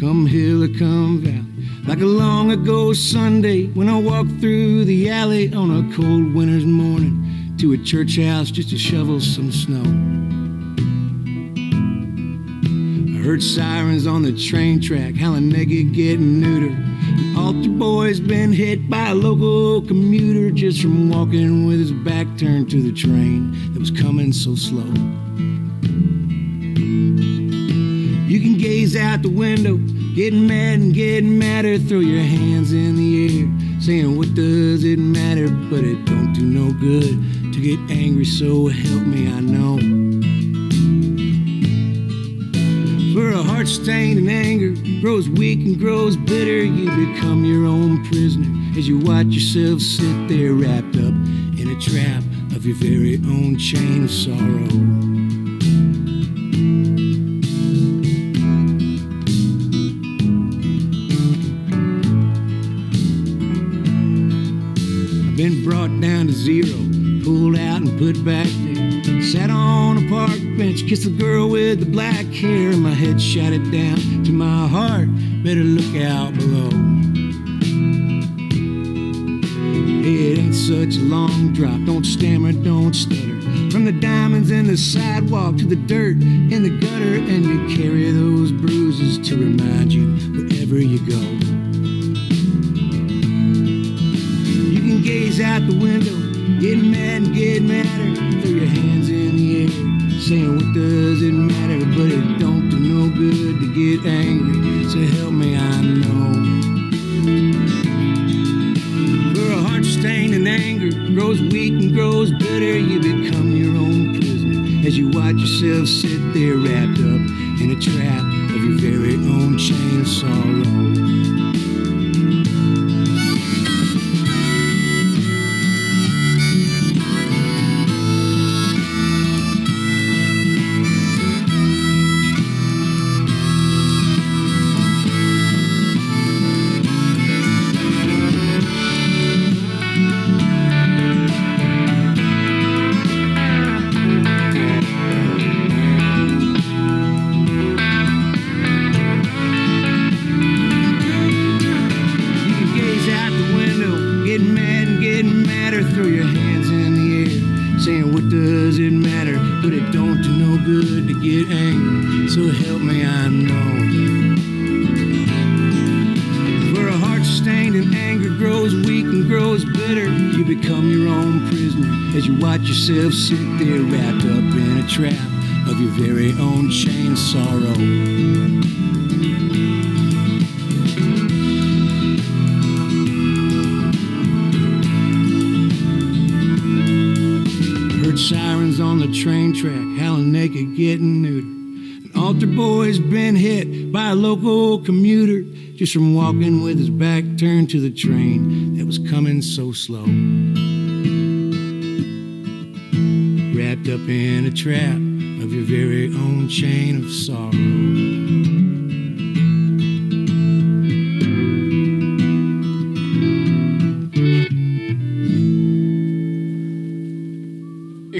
come hill or come valley. Like a long ago Sunday when I walked through the alley on a cold winter's morning to a church house just to shovel some snow. I heard sirens on the train track, howling naked, getting neutered. Altar boy's been hit by a local commuter just from walking with his back turned to the train that was coming so slow. You can gaze out the window, getting mad and getting madder. Throw your hands in the air, saying, What does it matter? But it don't do no good to get angry, so help me, I know. For a heart stained in anger grows weak and grows bitter, you become your own prisoner as you watch yourself sit there wrapped up in a trap of your very own chain of sorrow. Zero, pulled out and put back there. Sat on a park bench, kissed the girl with the black hair. My head shot it down to my heart. Better look out below. It ain't such a long drop. Don't stammer, don't stutter. From the diamonds in the sidewalk to the dirt in the gutter, and you carry those bruises to remind you wherever you go. Just from walking with his back turned to the train that was coming so slow. wrapped up in a trap of your very own chain of sorrow.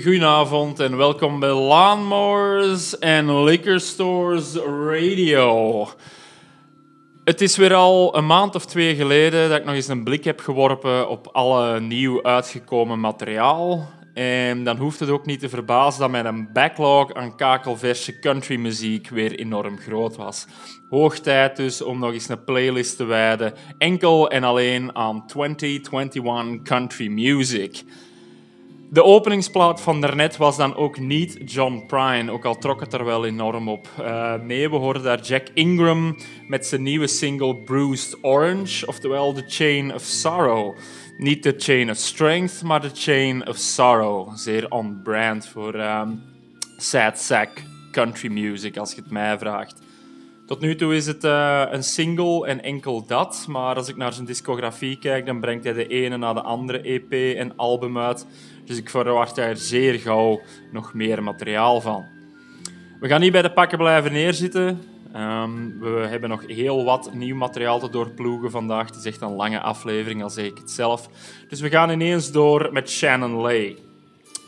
Goedenavond en welkom bij Lawnmowers en Liquor Stores Radio. Het is weer al een maand of twee geleden dat ik nog eens een blik heb geworpen op alle nieuw uitgekomen materiaal. En dan hoeft het ook niet te verbazen dat mijn backlog aan kakelverse countrymuziek weer enorm groot was. Hoog tijd dus om nog eens een playlist te wijden, enkel en alleen aan 2021 country music. De openingsplaat van daarnet was dan ook niet John Prine, ook al trok het er wel enorm op. Uh, nee, we hoorden daar Jack Ingram met zijn nieuwe single Bruised Orange, oftewel The Chain of Sorrow. Niet de Chain of Strength, maar de Chain of Sorrow. Zeer on-brand voor um, sad sack country music, als je het mij vraagt. Tot nu toe is het uh, een single en enkel dat, maar als ik naar zijn discografie kijk, dan brengt hij de ene na de andere EP en album uit. Dus ik verwacht er zeer gauw nog meer materiaal van. We gaan niet bij de pakken blijven neerzitten. Um, we hebben nog heel wat nieuw materiaal te doorploegen vandaag. Het is echt een lange aflevering, al zeg ik het zelf. Dus we gaan ineens door met Shannon Lay.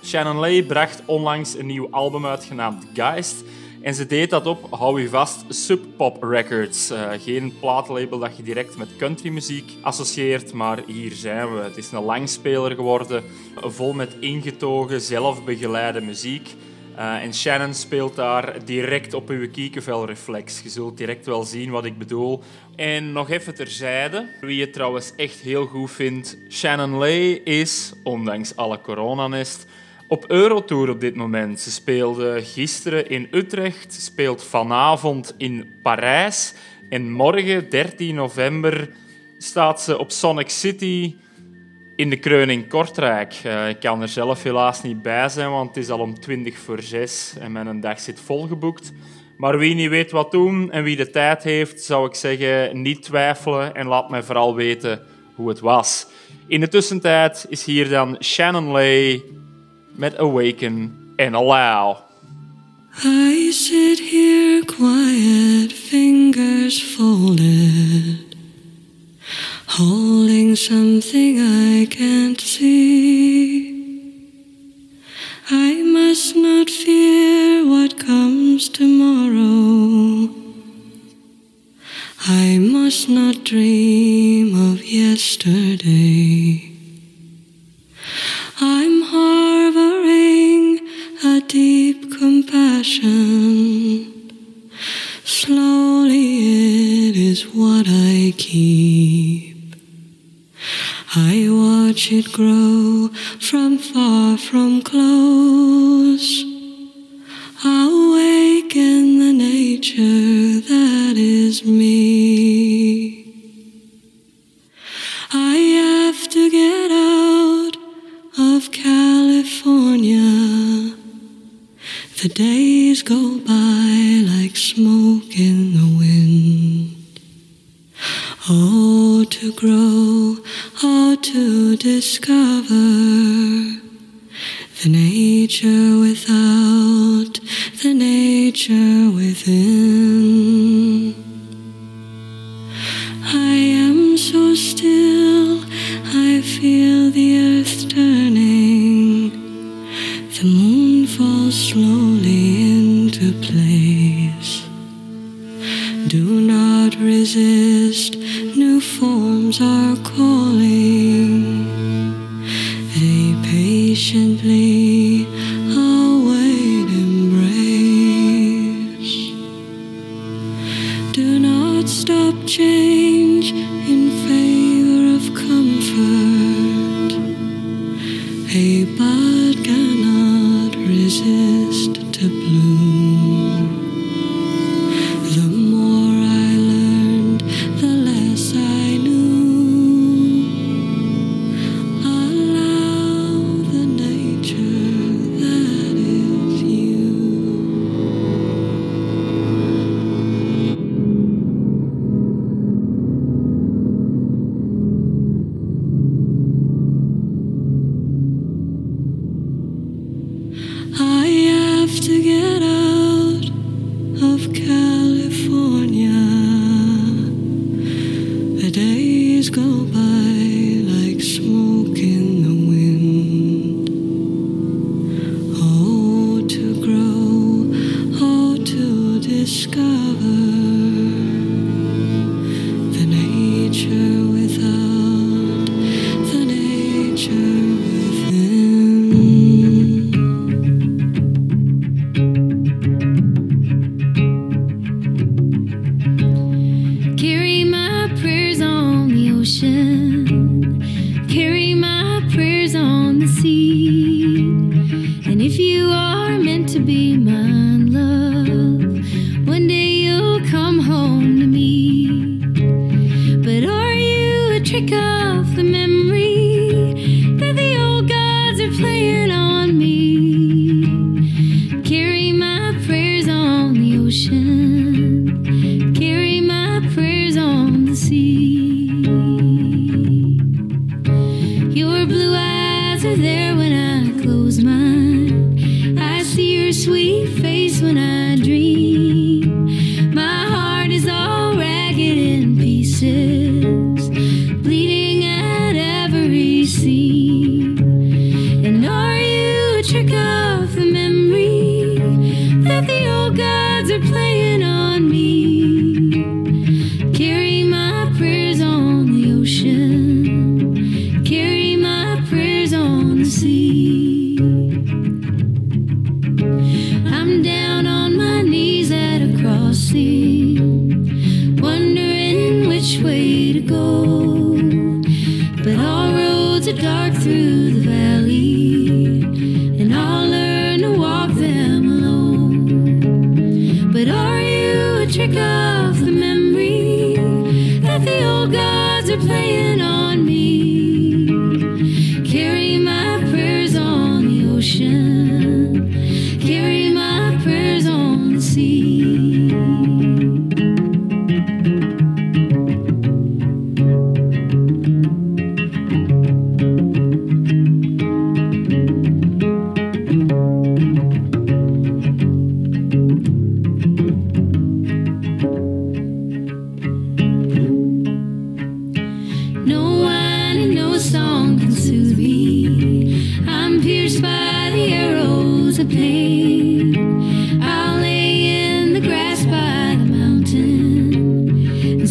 Shannon Lay bracht onlangs een nieuw album uit genaamd Geist. En ze deed dat op, hou je vast, Sub Pop Records. Uh, geen plaatlabel dat je direct met countrymuziek associeert, maar hier zijn we. Het is een langspeler geworden, vol met ingetogen, zelfbegeleide muziek. Uh, en Shannon speelt daar direct op uw kiekenvelreflex. Je zult direct wel zien wat ik bedoel. En nog even terzijde, wie het trouwens echt heel goed vindt. Shannon Lay is, ondanks alle coronanest, op Eurotour op dit moment. Ze speelde gisteren in Utrecht, speelt vanavond in Parijs. En morgen, 13 november, staat ze op Sonic City in de Kreun in Kortrijk. Uh, ik kan er zelf helaas niet bij zijn, want het is al om 20 voor 6 en mijn dag zit volgeboekt. Maar wie niet weet wat doen en wie de tijd heeft, zou ik zeggen, niet twijfelen en laat mij vooral weten hoe het was. In de tussentijd is hier dan Shannon Lay met Awaken and Allow. I sit here quiet, fingers folded. holding something I can't see. I must not fear what comes tomorrow. I must not dream of yesterday. I'm harboring a deep compassion. Slowly, it is what I keep. I watch it grow from far from close. Days go by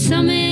Summit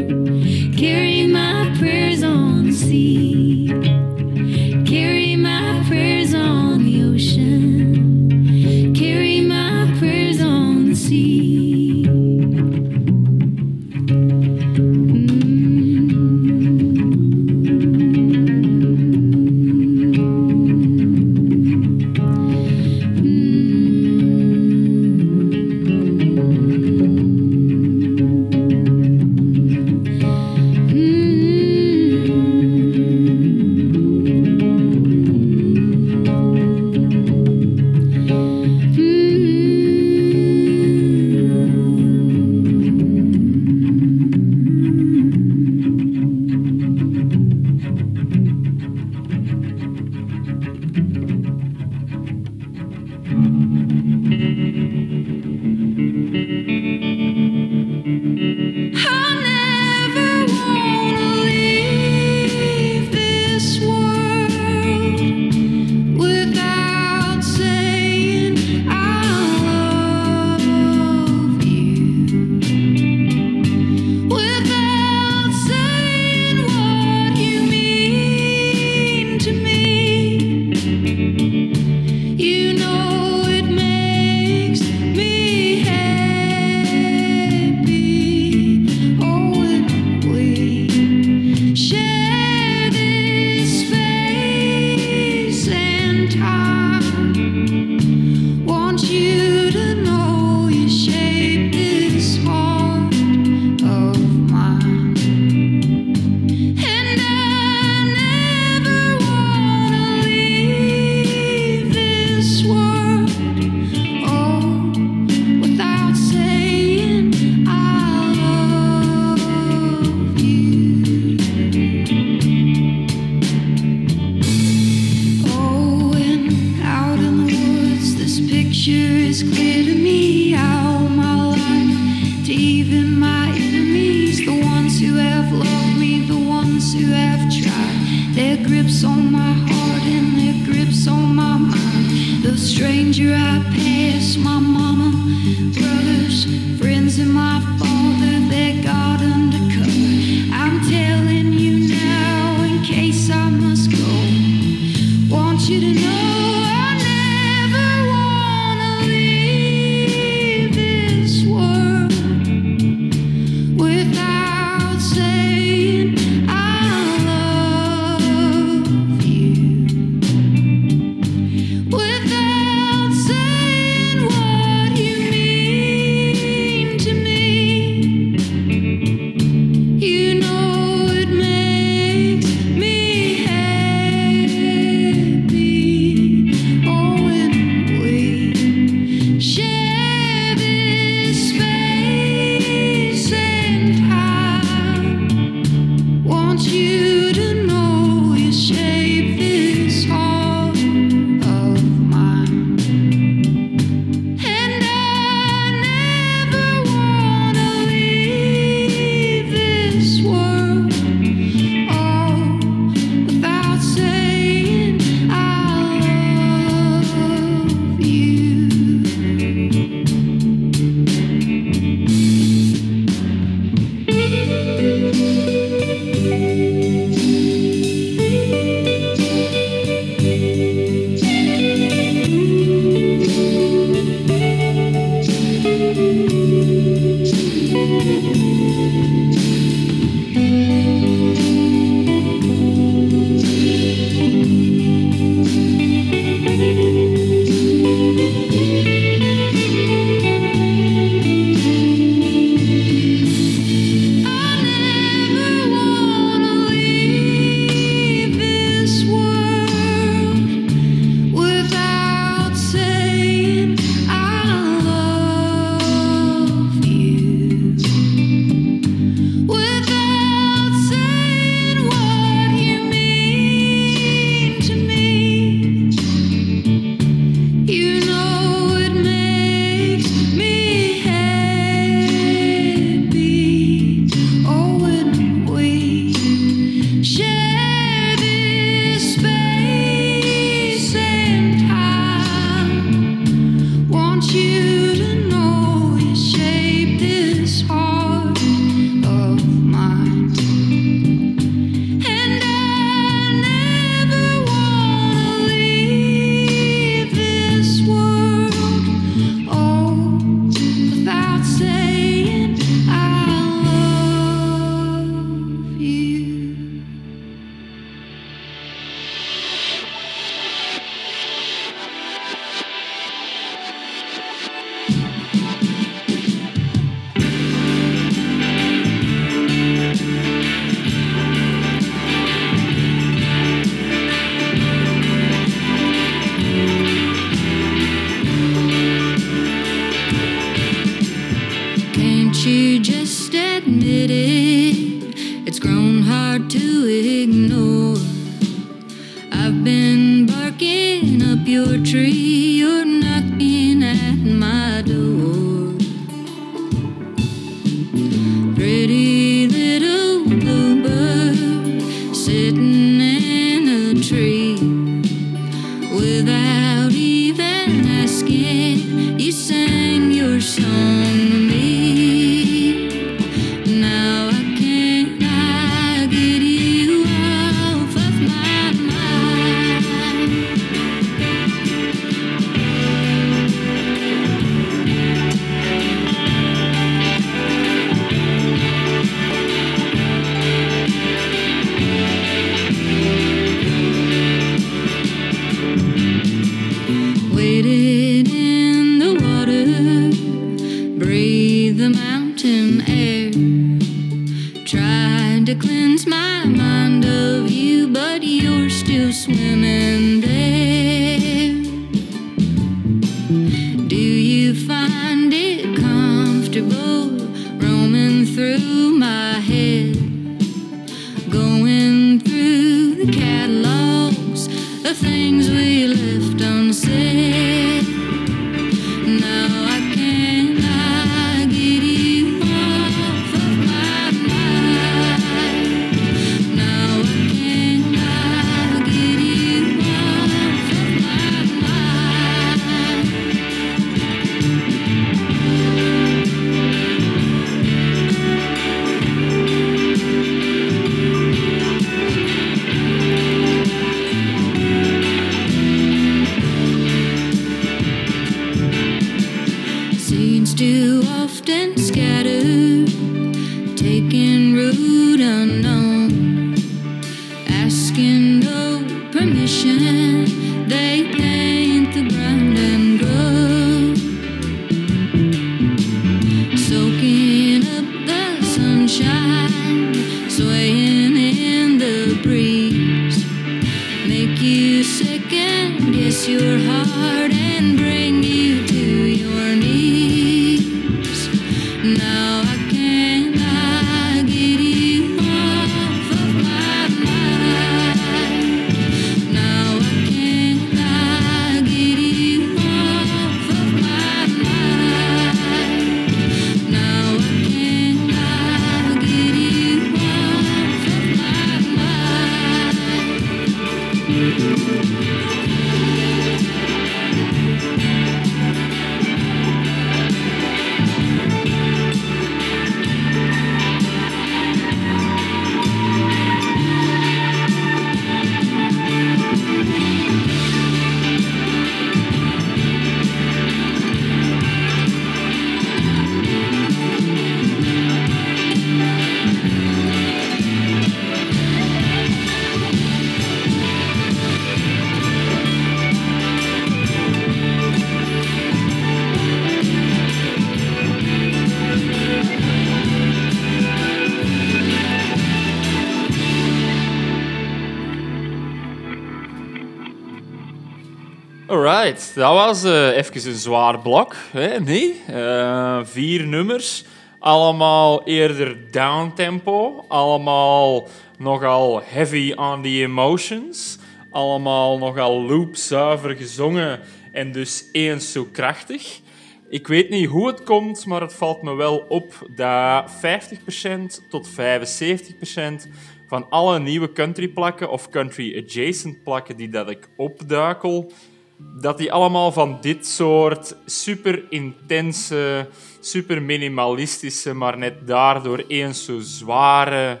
dat was eh even een zwaar blok. Hè? Nee? Eh, vier nummers. Allemaal eerder downtempo. Allemaal nogal heavy on the emotions. Allemaal nogal loopzuiver gezongen en dus eens zo krachtig. Ik weet niet hoe het komt, maar het valt me wel op dat 50% tot 75% van alle nieuwe country plakken of country adjacent plakken die dat ik opduikel, dat die allemaal van dit soort super intense, super minimalistische, maar net daardoor eens zo zware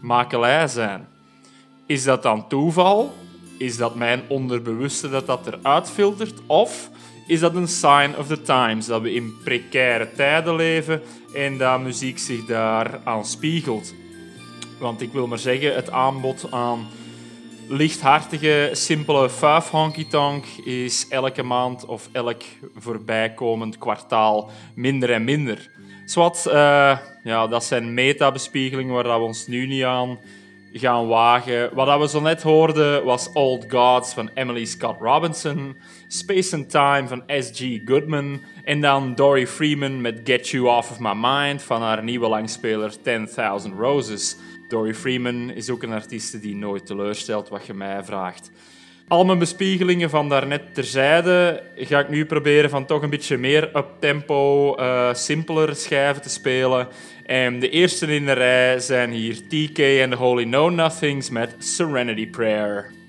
makelij zijn. Is dat dan toeval? Is dat mijn onderbewuste dat dat eruit filtert? Of is dat een sign of the times, dat we in precaire tijden leven en dat muziek zich daar aan spiegelt? Want ik wil maar zeggen, het aanbod aan lichthartige, simpele fuif honky tonk is elke maand of elk voorbijkomend kwartaal minder en minder. Eh, ja, dat zijn metabespiegelingen waar we ons nu niet aan gaan wagen. Wat we zo net hoorden was Old Gods van Emily Scott Robinson, Space and Time van S.G. Goodman en dan Dory Freeman met Get You Off of My Mind van haar nieuwe langspeler 10,000 Roses. Dory Freeman is ook een artiest die nooit teleurstelt wat je mij vraagt. Al mijn bespiegelingen van daarnet terzijde ga ik nu proberen van toch een beetje meer up-tempo, uh, eh, simpeler schijven te spelen. En de eerste in de rij zijn hier TK en the Holy Know Nothings met Serenity Prayer.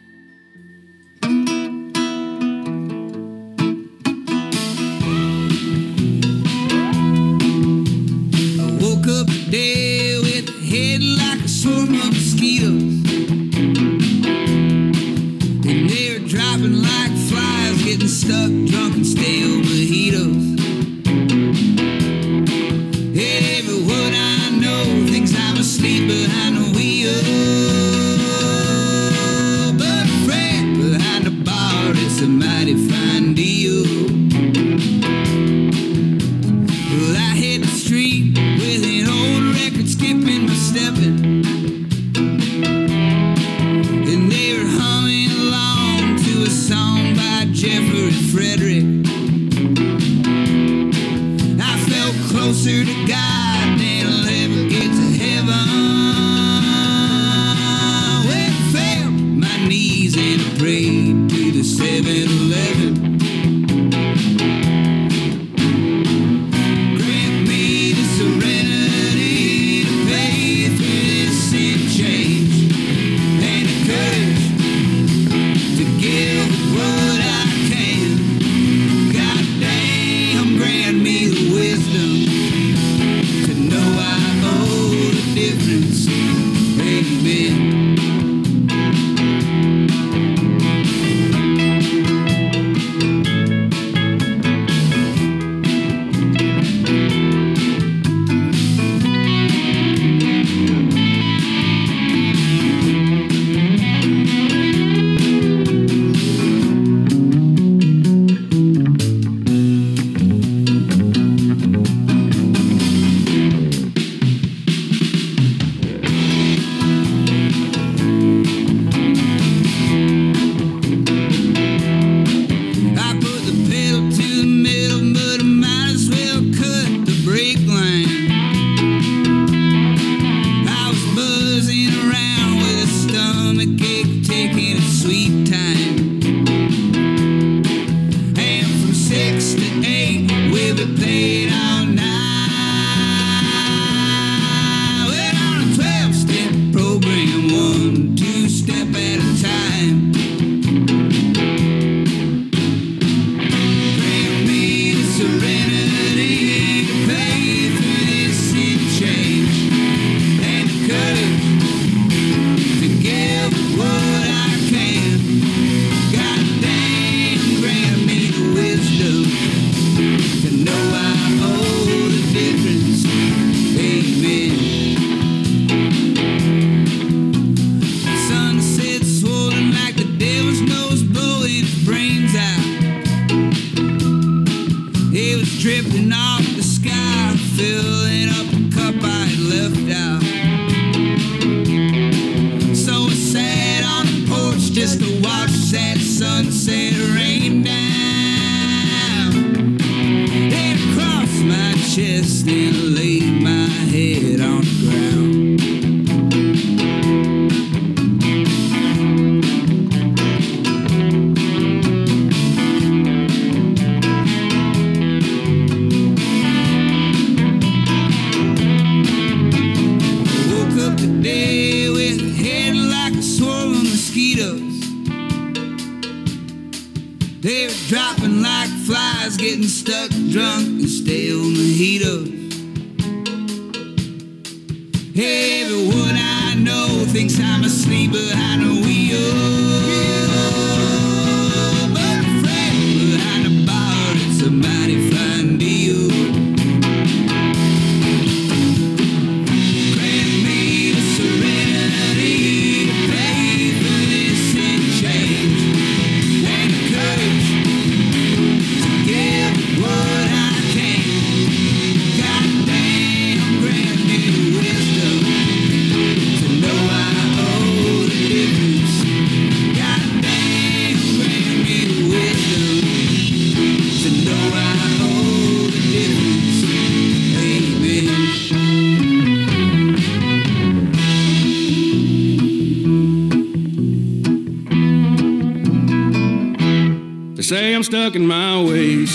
Say I'm stuck in my ways,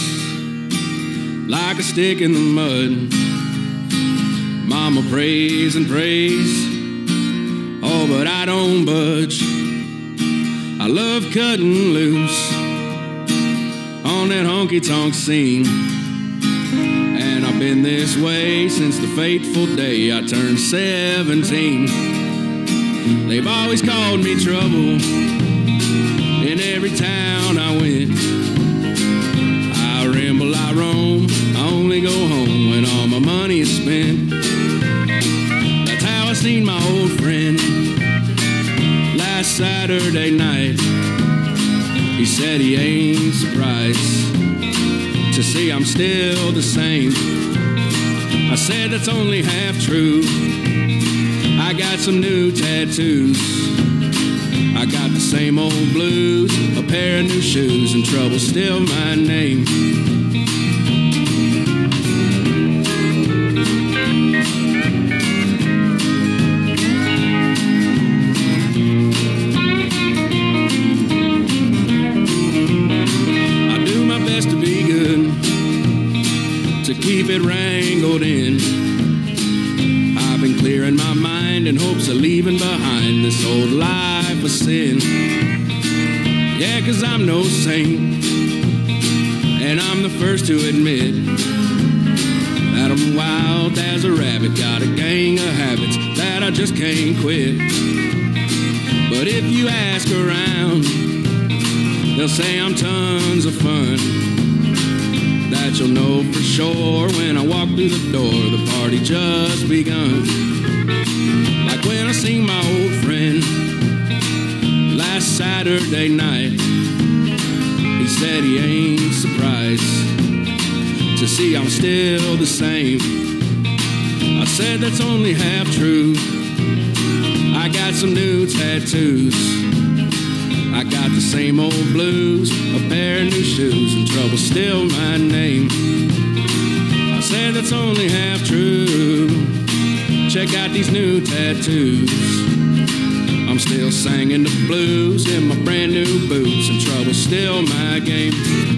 like a stick in the mud. Mama prays and prays, oh, but I don't budge. I love cutting loose on that honky tonk scene. And I've been this way since the fateful day I turned 17. They've always called me trouble in every town money. That's how I seen my old friend last Saturday night. He said he ain't surprised to see I'm still the same. I said that's only half true. I got some new tattoos. I got the same old blues, a pair of new shoes, and trouble still my name. Keep it wrangled in. Still the same. I said that's only half true. I got some new tattoos. I got the same old blues, a pair of new shoes, and trouble still my name. I said that's only half true. Check out these new tattoos. I'm still singing the blues in my brand new boots, and trouble still my game.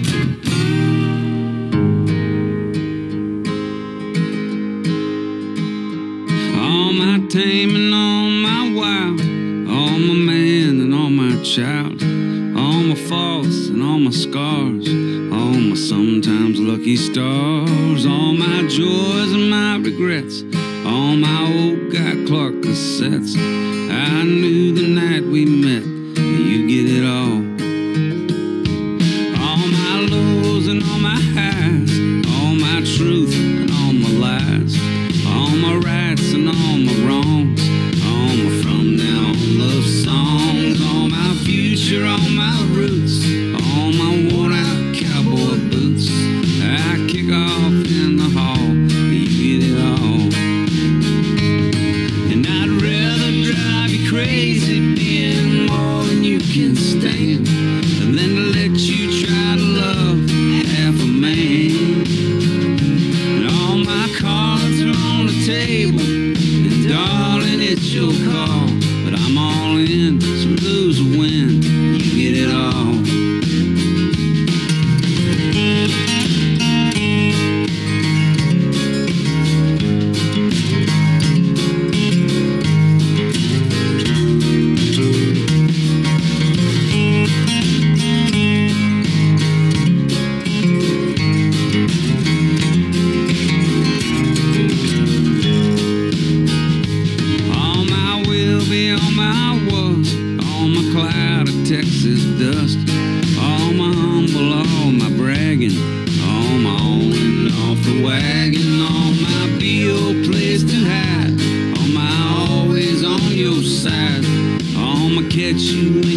And all my wild, all my man and all my child, all my faults and all my scars, all my sometimes lucky stars, all my joys and my regrets, all my old Guy Clark cassettes. I knew the night we met, bilhete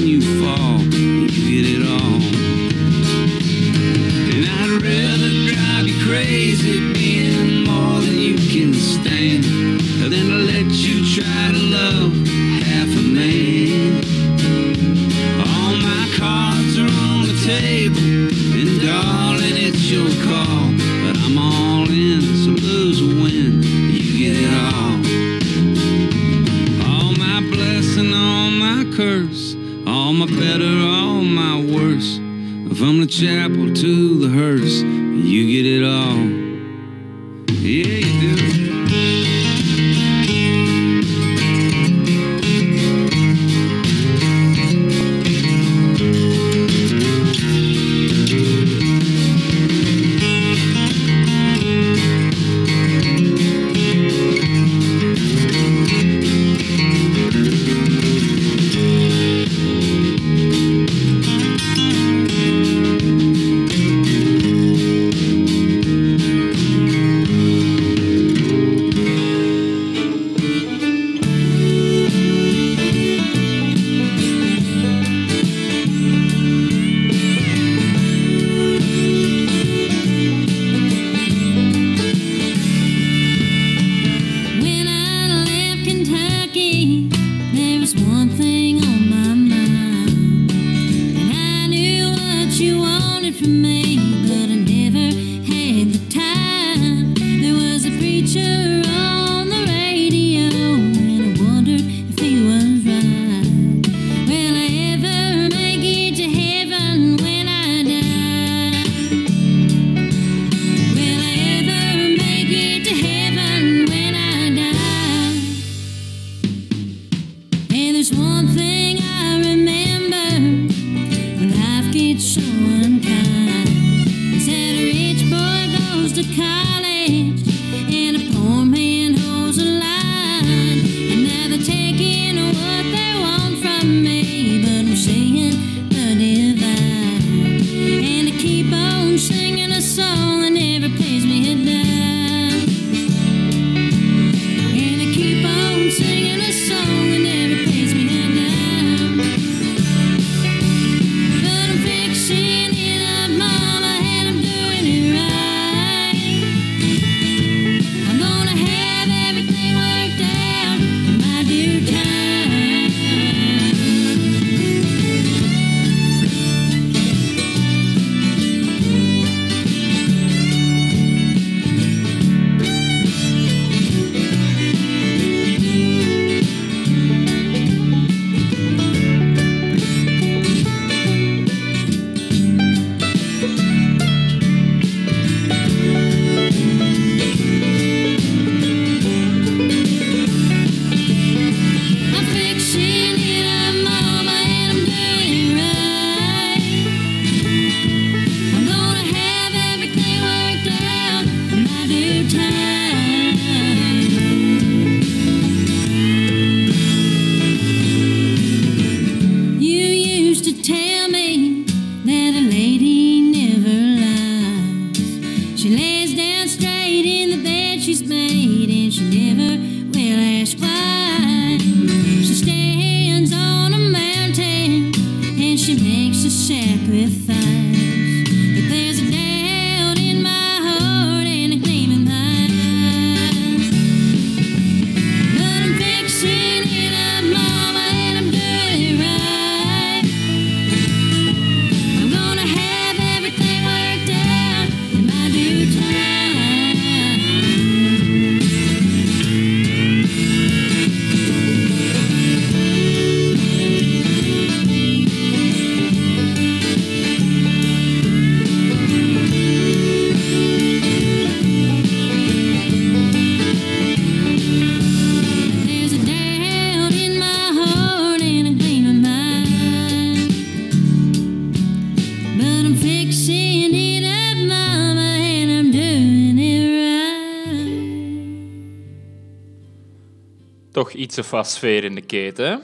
Toch iets of sfeer in de keten.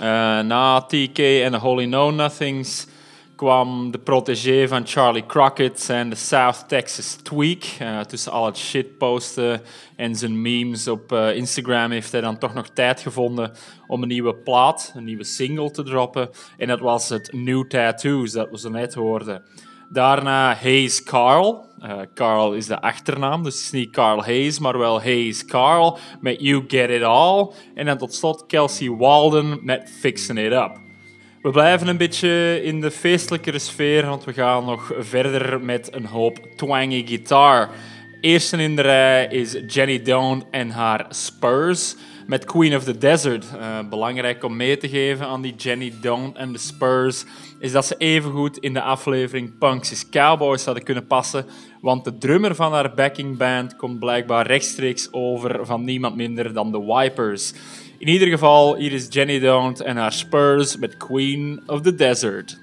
Eh, na TK en de Holy Know Nothings kwam de protégé van Charlie Crockett en de South Texas Tweak. Eh, tussen al het shitposten en zijn memes op eh, Instagram heeft hij dan toch nog tijd gevonden om een nieuwe plaat, een nieuwe single te droppen. En dat was het New Tattoos dat we zo net hoorden. Daarna Hayes Carl. Eh, Carl is de achternaam, dus het is niet Carl Hayes, maar wel Hayes Carl met You Get It All. En dan tot slot Kelsey Walden met Fixing It Up. We blijven een beetje in de feestelijkere sfeer, want we gaan nog verder met een hoop twangy gitaar. Eerste in de rij is Jenny Doan en haar Spurs met Queen of the Desert. Uh, belangrijk om mee te geven aan die Jenny Dawn en de Spurs is dat ze evengoed in de aflevering Punks is Cowboys hadden kunnen passen, want de drummer van haar backingband komt blijkbaar rechtstreeks over van niemand minder dan de Wipers. In ieder geval, hier is Jenny Dawn en haar Spurs met Queen of the Desert.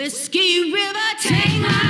Whiskey River, take my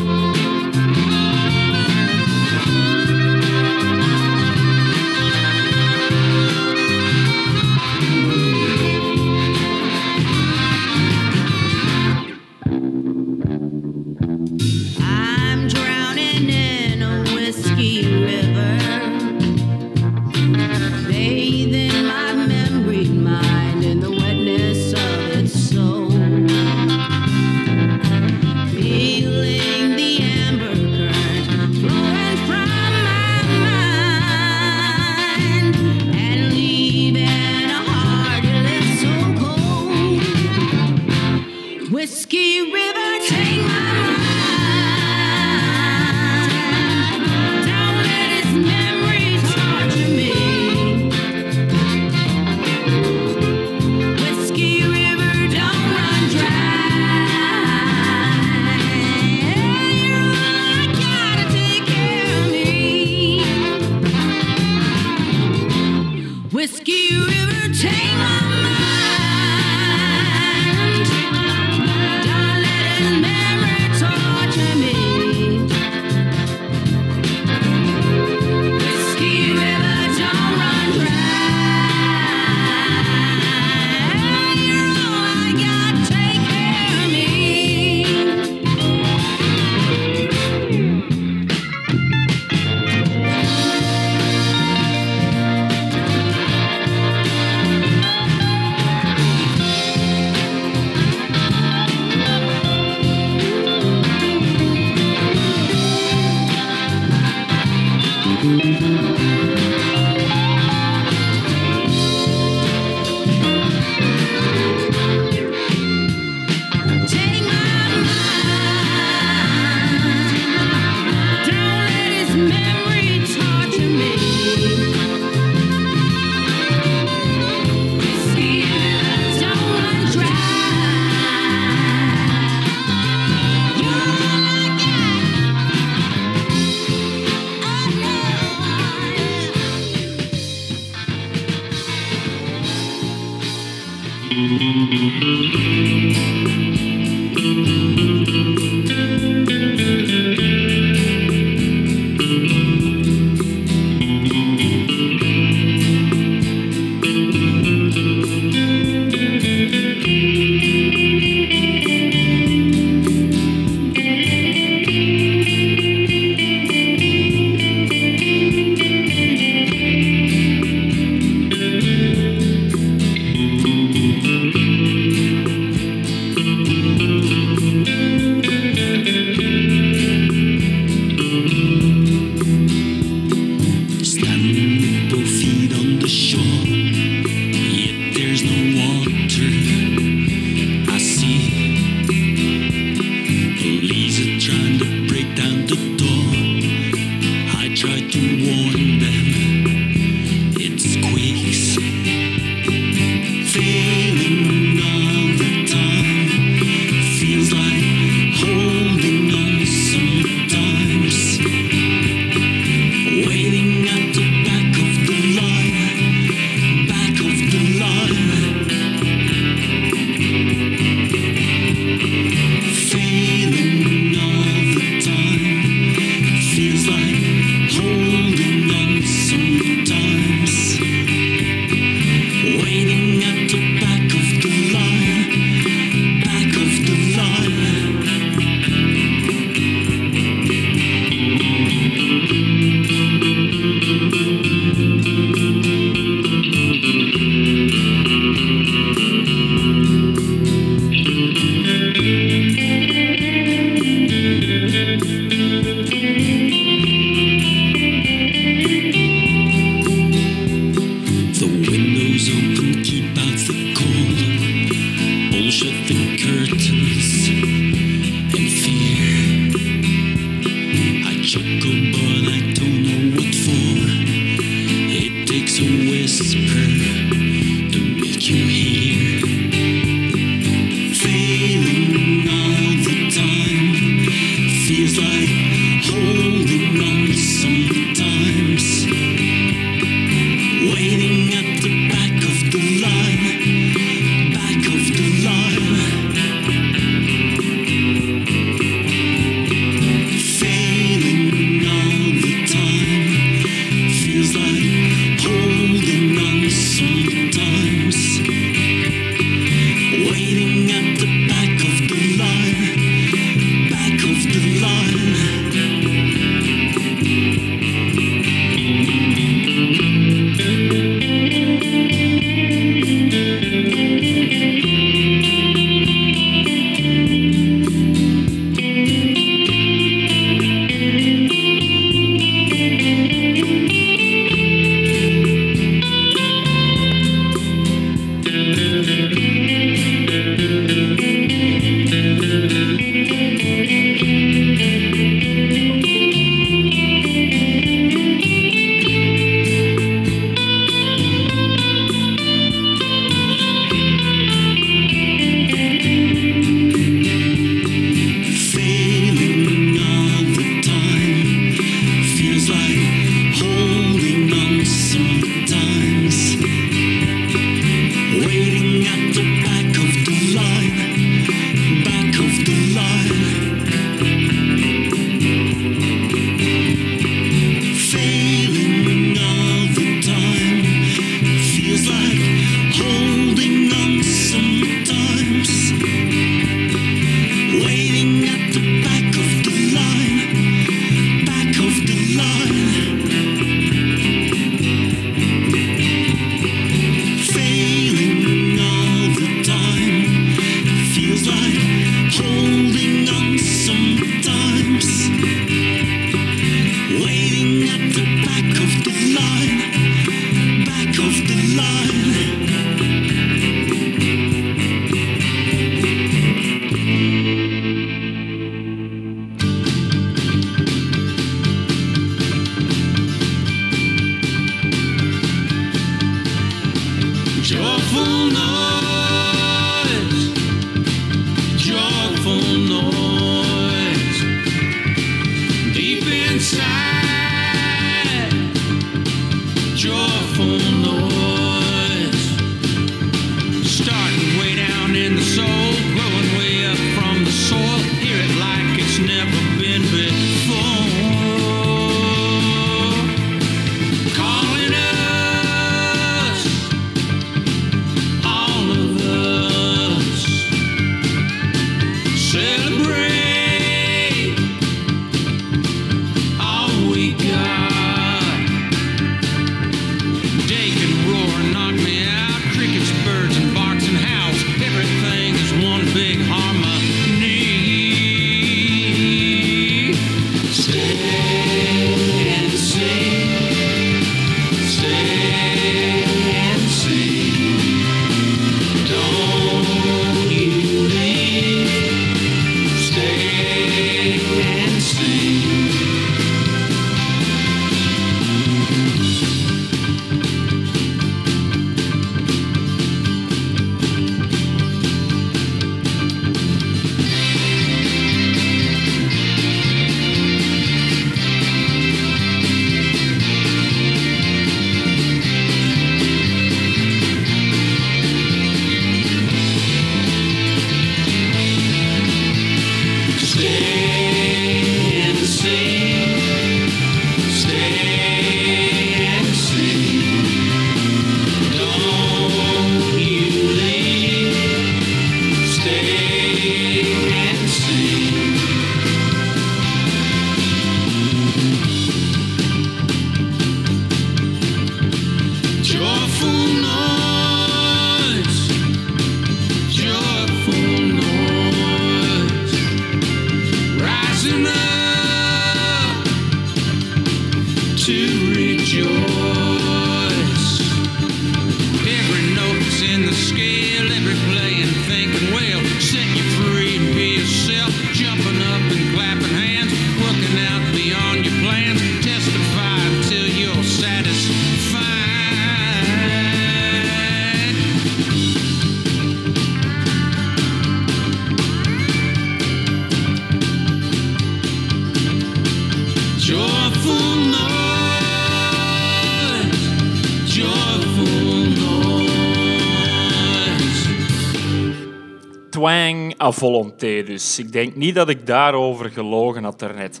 swang à volonté dus. Ik denk niet dat ik daarover gelogen had daarnet.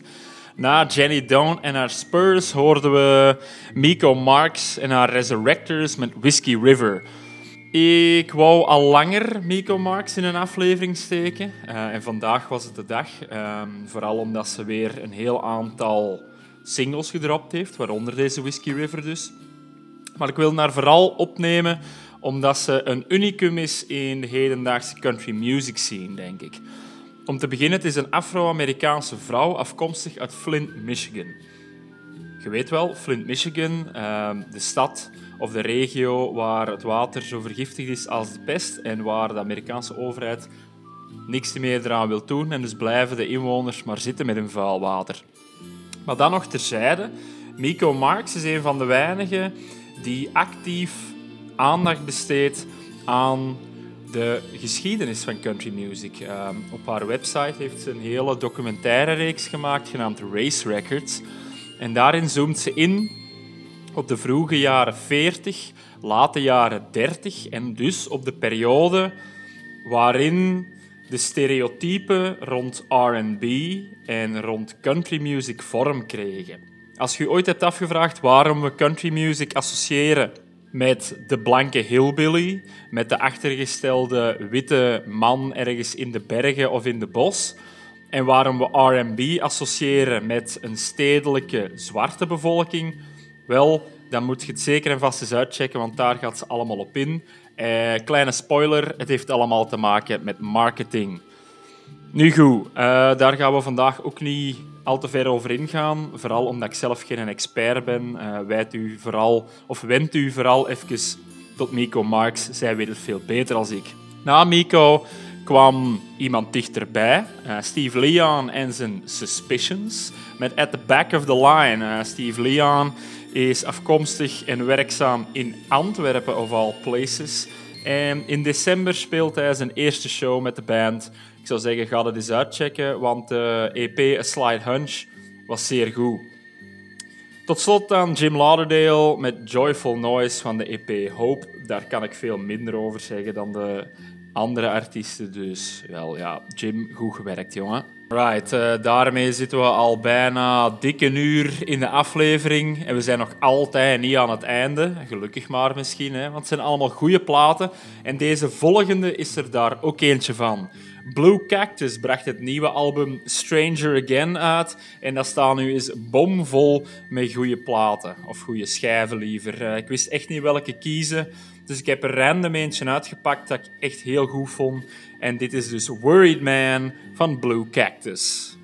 Na Jenny Down en haar Spurs hoorden we Miko Marks en haar Resurrectors met Whiskey River. Ik wou al langer Miko Marks in een aflevering steken. Uh, en vandaag was het de dag. Um, vooral omdat ze weer een heel aantal singles gedropt heeft, waaronder deze Whiskey River dus. Maar ik wil haar vooral opnemen omdat ze een unicum is in de hedendaagse country music scene, denk ik. Om te beginnen, het is een Afro-Amerikaanse vrouw afkomstig uit Flint, Michigan. Je weet wel, Flint, Michigan, ehm, de stad of de regio waar het water zo vergiftigd is als de pest en waar de Amerikaanse overheid niks meer eraan wil doen en dus blijven de inwoners maar zitten met hun vuil water. Maar dan nog terzijde, Miko Marx is een van de weinigen die actief aandacht besteedt aan de geschiedenis van country music. Ehm, op haar website heeft ze een hele documentaire reeks gemaakt genaamd Race Records. En daarin zoomt ze in op de vroege jaren 40, late jaren 30 en dus op de periode waarin de stereotypen rond RB en rond country music vorm kregen. Als je ooit hebt afgevraagd waarom we country music associëren met de blanke hillbilly, met de achtergestelde witte man ergens in de bergen of in de bos, en waarom we RB associëren met een stedelijke zwarte bevolking, wel, dan moet je het zeker en vast eens uitchecken, want daar gaat ze allemaal op in. Eh, kleine spoiler, het heeft allemaal te maken met marketing. Nu goed, uh, daar gaan we vandaag ook niet al te ver over ingaan. Vooral omdat ik zelf geen expert ben. Uh, wijt u vooral, of wendt u vooral even tot Miko Marx. Zij weet het veel beter als ik. Na Miko kwam iemand dichterbij. Uh, Steve Leon en zijn Suspicions. Met At the Back of the Line. Steve Leon is afkomstig en werkzaam in Antwerpen, of all places. En in december speelt hij zijn eerste show met de band. Ik zou zeggen, ga dat eens uitchecken, want de EP A Slide Hunch was zeer goed. Tot slot dan Jim Lauderdale met Joyful Noise van de EP Hope. Daar kan ik veel minder over zeggen dan de andere artiesten. Dus wel, ja, Jim, goed gewerkt, jongen. Right, uh, daarmee zitten we al bijna dikke uur in de aflevering. En we zijn nog altijd niet aan het einde. Gelukkig maar misschien, hè, want het zijn allemaal goede platen. En deze volgende is er daar ook eentje van. Blue Cactus bracht het nieuwe album Stranger Again uit. En dat staat nu eens bomvol met goede platen. Of goede schijven liever. Uh, ik wist echt niet welke kiezen. Dus ik heb er random eentje uitgepakt dat ik echt heel goed vond. En dit is dus Worried Man van Blue Cactus.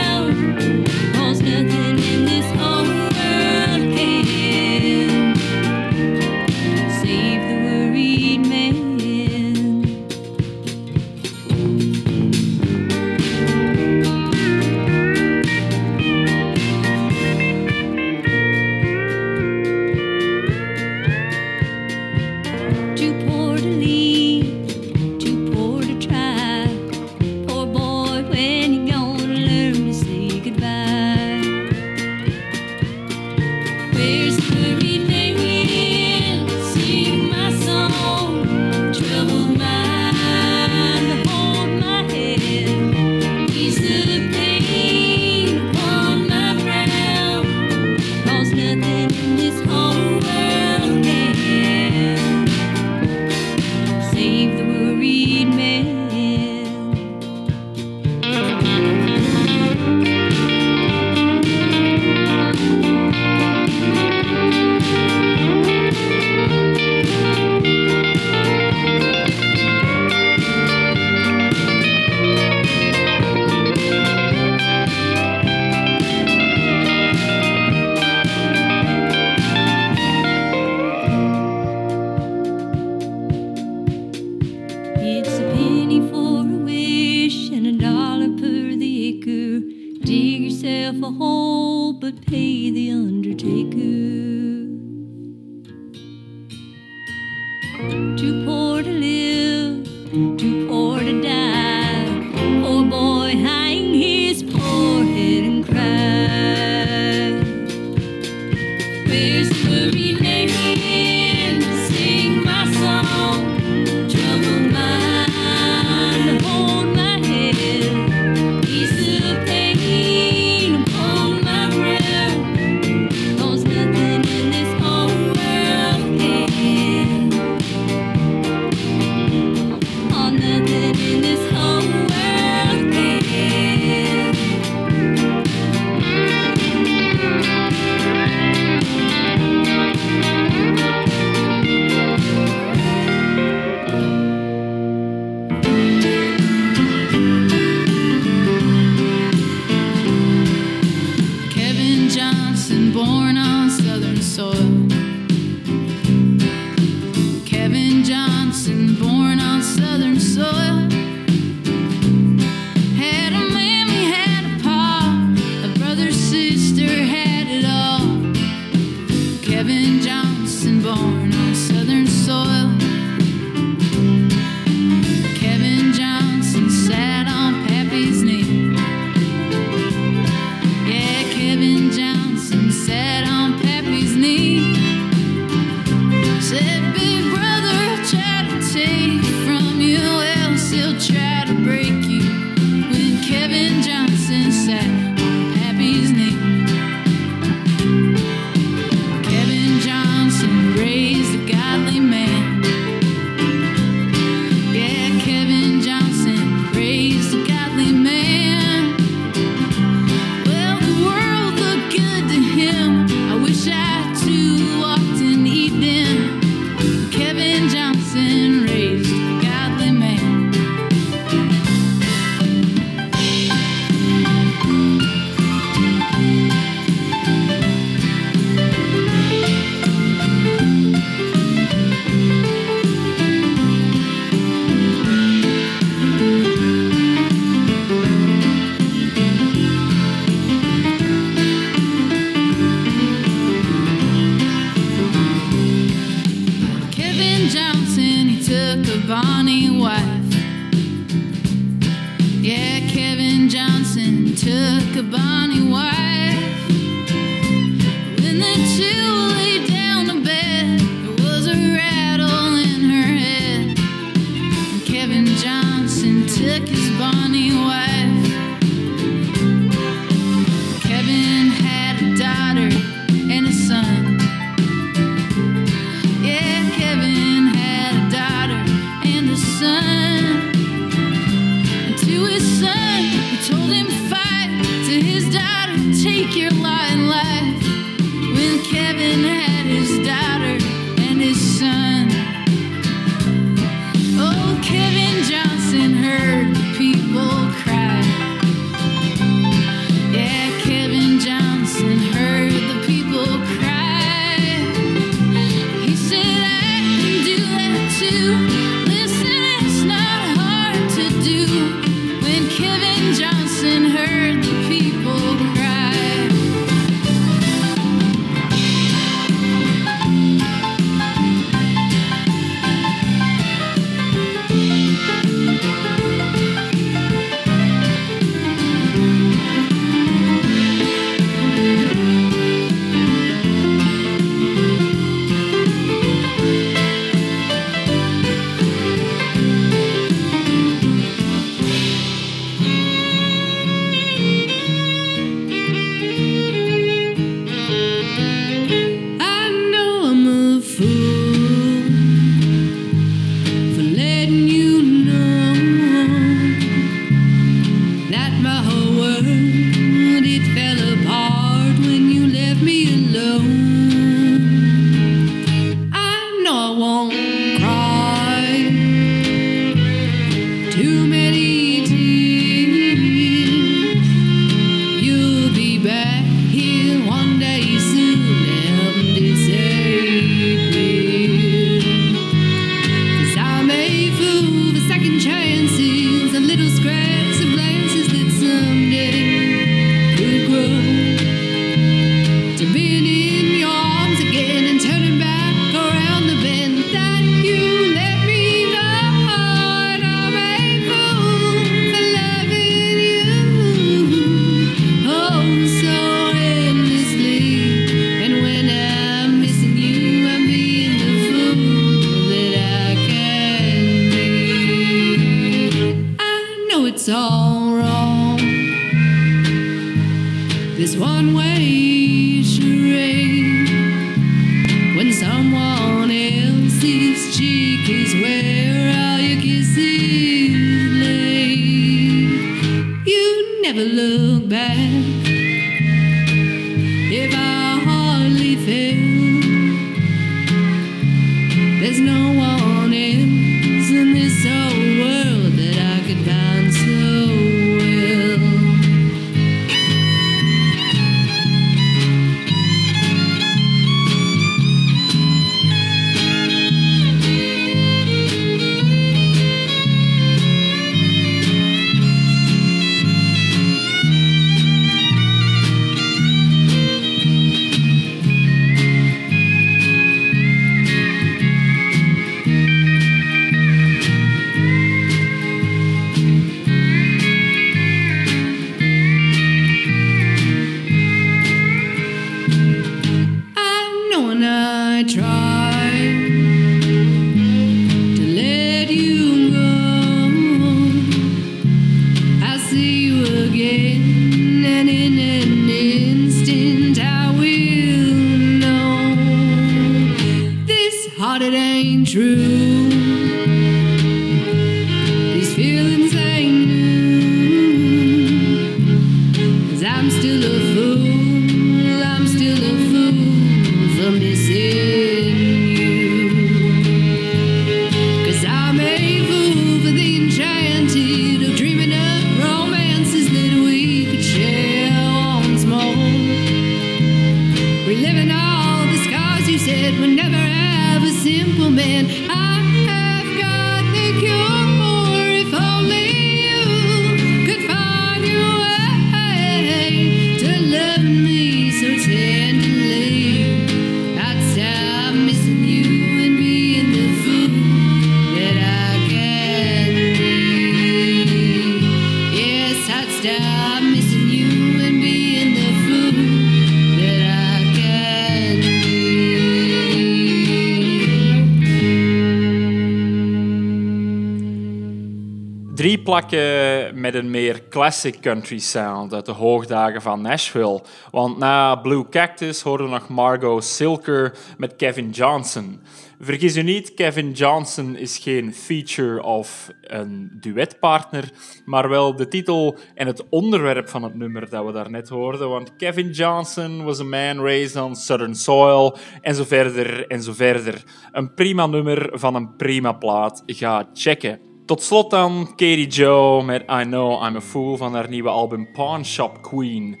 Plakken met een meer classic country sound uit de hoogdagen van Nashville. Want na Blue Cactus hoorden we nog Margot Silker met Kevin Johnson. Vergis u niet, Kevin Johnson is geen feature of een duetpartner, maar wel de titel en het onderwerp van het nummer dat we daarnet hoorden. Want Kevin Johnson was a man raised on southern soil en zo verder en zo verder. Een prima nummer van een prima plaat. Ga checken. Tot slot dan Katie Joe met I Know I'm a Fool van haar nieuwe album Pawn Shop Queen.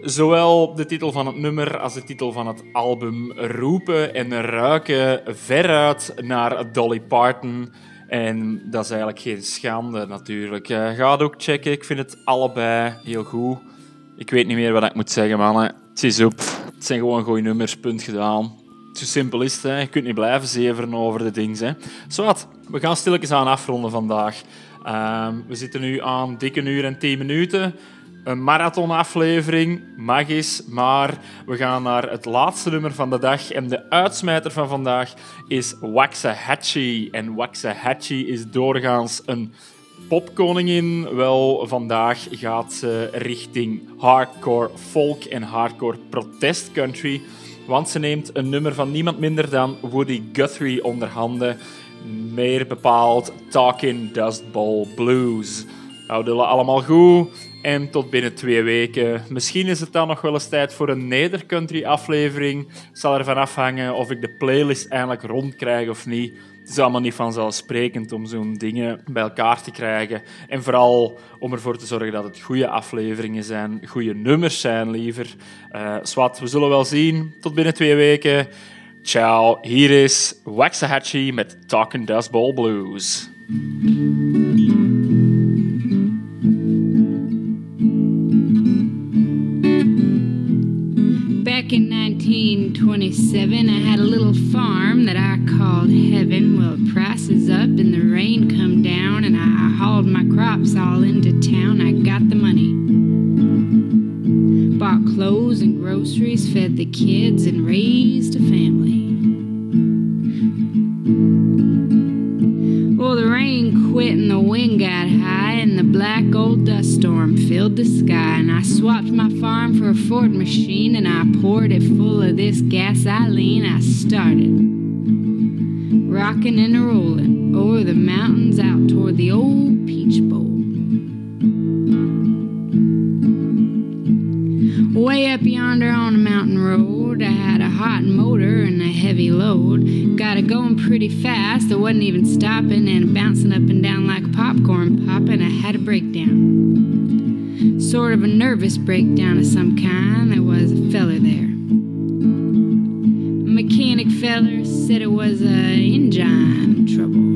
Zowel de titel van het nummer als de titel van het album roepen en ruiken veruit naar Dolly Parton. En dat is eigenlijk geen schande natuurlijk. Eh, ga het ook checken, ik vind het allebei heel goed. Ik weet niet meer wat ik moet zeggen, mannen. Het is op. Het zijn gewoon goede nummers, punt gedaan. Zo simpel is hè. je kunt niet blijven zeveren over de dingen. Zwat, we gaan stilletjes aan afronden vandaag. Ehm, we zitten nu aan dikke uur en 10 minuten. Een marathonaflevering, magisch, maar we gaan naar het laatste nummer van de dag. En de uitsmijter van vandaag is Waxahachie. En Waxahachie is doorgaans een popkoningin. Wel, vandaag gaat ze richting hardcore folk en hardcore protest country. Want ze neemt een nummer van niemand minder dan Woody Guthrie onder handen. Meer bepaald Talking Dust Bowl Blues. Houden jullie allemaal goed. En tot binnen twee weken. Misschien is het dan nog wel eens tijd voor een nedercountry aflevering. Zal ervan afhangen of ik de playlist eindelijk rondkrijg of niet. Het is allemaal niet vanzelfsprekend om zo'n dingen bij elkaar te krijgen. En vooral om ervoor te zorgen dat het goede afleveringen zijn, goede nummers zijn liever. Eh zwart, we zullen wel zien. Tot binnen twee weken. Ciao, hier is Waxahachie met Talking Dust Bowl Blues. Back in 1927, I had a little farm that I called heaven. Well, prices up and the rain come down, and I hauled my crops all into town. I got the money. Bought clothes and groceries, fed the kids, and raised a family. Quit and the wind got high, and the black old dust storm filled the sky. And I swapped my farm for a Ford machine, and I poured it full of this gasoline. I started rocking and rolling over the mountains out toward the old Peach Bowl. Way up yonder on a mountain road, I hot motor and a heavy load. Got it going pretty fast, I wasn't even stopping and bouncing up and down like popcorn popping. I had a breakdown. Sort of a nervous breakdown of some kind. There was a feller there. A mechanic feller said it was a engine trouble.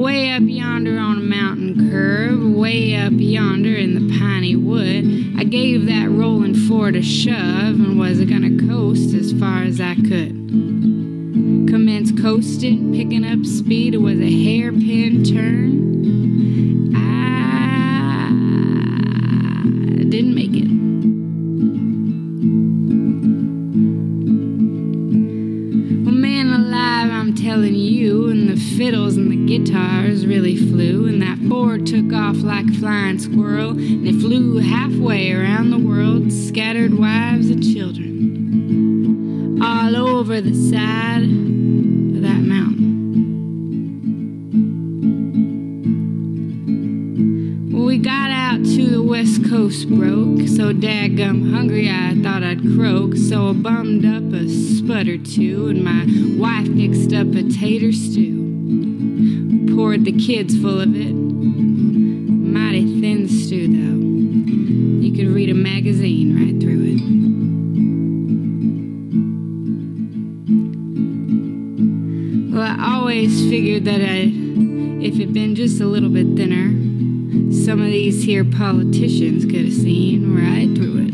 Way up yonder on a mountain curve, way up yonder in the piney wood, I gave that rolling Ford a shove and was gonna coast as far as I could. Commenced coasting, picking up speed, it was a hairpin turn. I didn't make it. Well, man alive, I'm telling you, and the fiddles and the guitars really flew, took off like a flying squirrel, and it flew halfway around the world, scattered wives and children all over the side of that mountain. We got out to the west coast broke, so daggum hungry I thought I'd croak. So I bummed up a spud or two, and my wife mixed up a tater stew. Poured the kids full of it. Mighty thin stew, though. You could read a magazine right through it. Well, I always figured that I, if it'd been just a little bit thinner, some of these here politicians could have seen right through